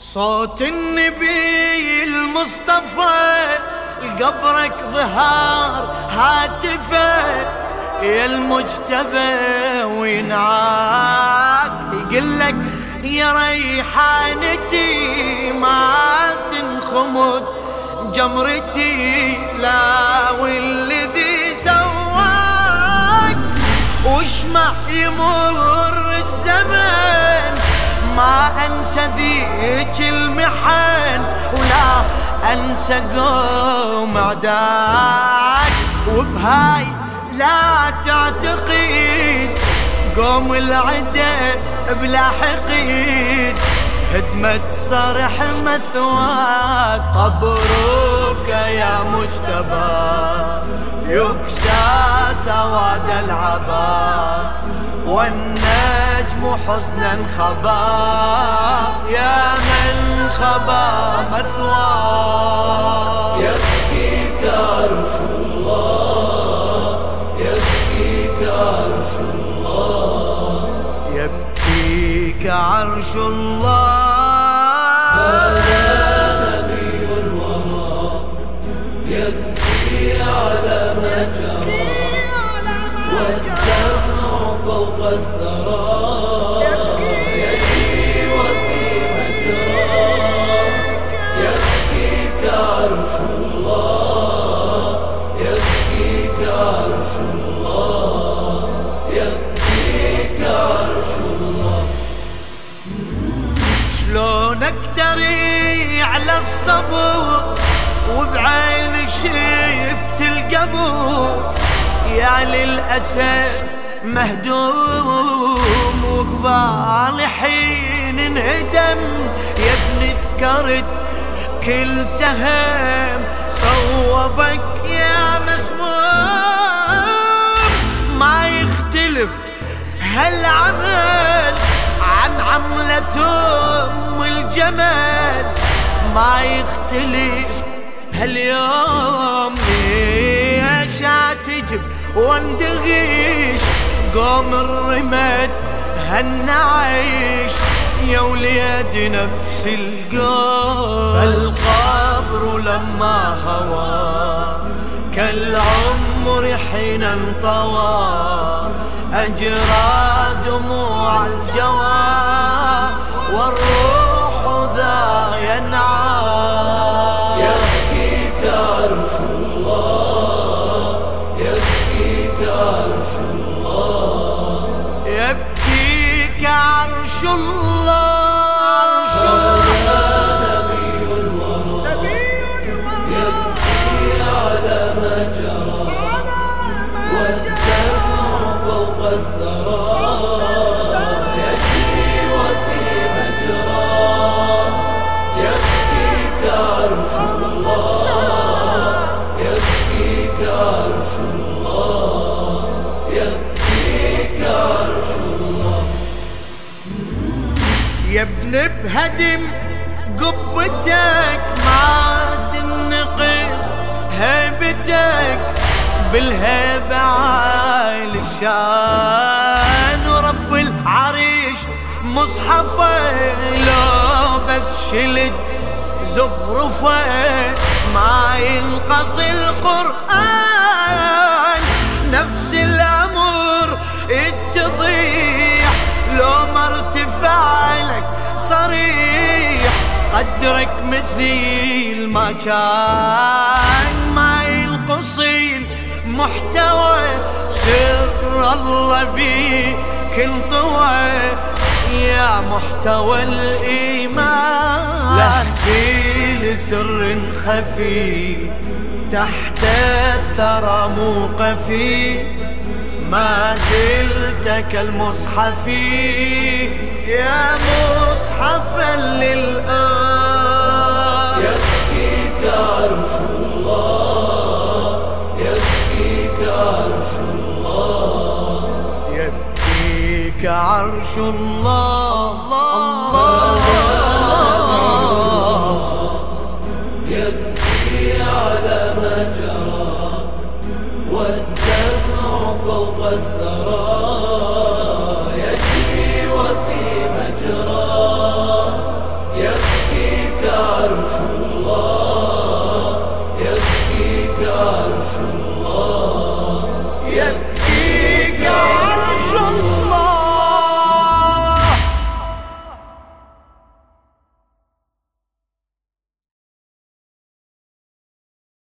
صوت النبي المصطفى قبرك ظهار هاتفه يا المجتبى وينعاك. يقلك يا ريحانتي ما تنخمد جمرتي لا والذي سواك. واشمع يمر الزمن ما أنسى ذيك المحن ولا أنسى قوم عداك وبهاي لا تعتقد قوم العدا بلا حقيد. هدمة صرح مثواك قبرك يا مجتبى. يكسى سواد العبا. والنجم حزنا خبا يا من خبا مثواه يبكيك عرش الله يبكيك عرش الله. يبكيك عرش الله. الصبر وبعين شفت القبر يا للأسف مهدوم وقبال حين انهدم. يا ابني ذكرت كل سهم صوبك يا مسموم. ما يختلف هالعمل عن عملة أم الجمل. ما يختلف هاليوم ليش تجب واندغيش؟ قوم الرمد هالنعيش يا وليد نفس القوم. فالقبر لما هوى كالعمر حين انطوى. أجرى دموع الجوى والروح ذا ينعى يبكيك عرش الله. يبكيك عرش الله. يبكيك عرش الله يا ابن بهدم قبتك ما تنقص هيبتك بالهيبة عايل الشان ورب العريش مصحفة لو بس شلت زخرفة ما ينقص القرآن. قدرك مثيل ما كان ما القصيل محتوى سر الله بيك انطوى يا محتوى الإيمان في سر خفي تحت الثرى موقفي. ما زلت كالمصحف يا مصحفا يبكيك عرش الله الله. يبكي على ما جرى والدمع فوق الثرى.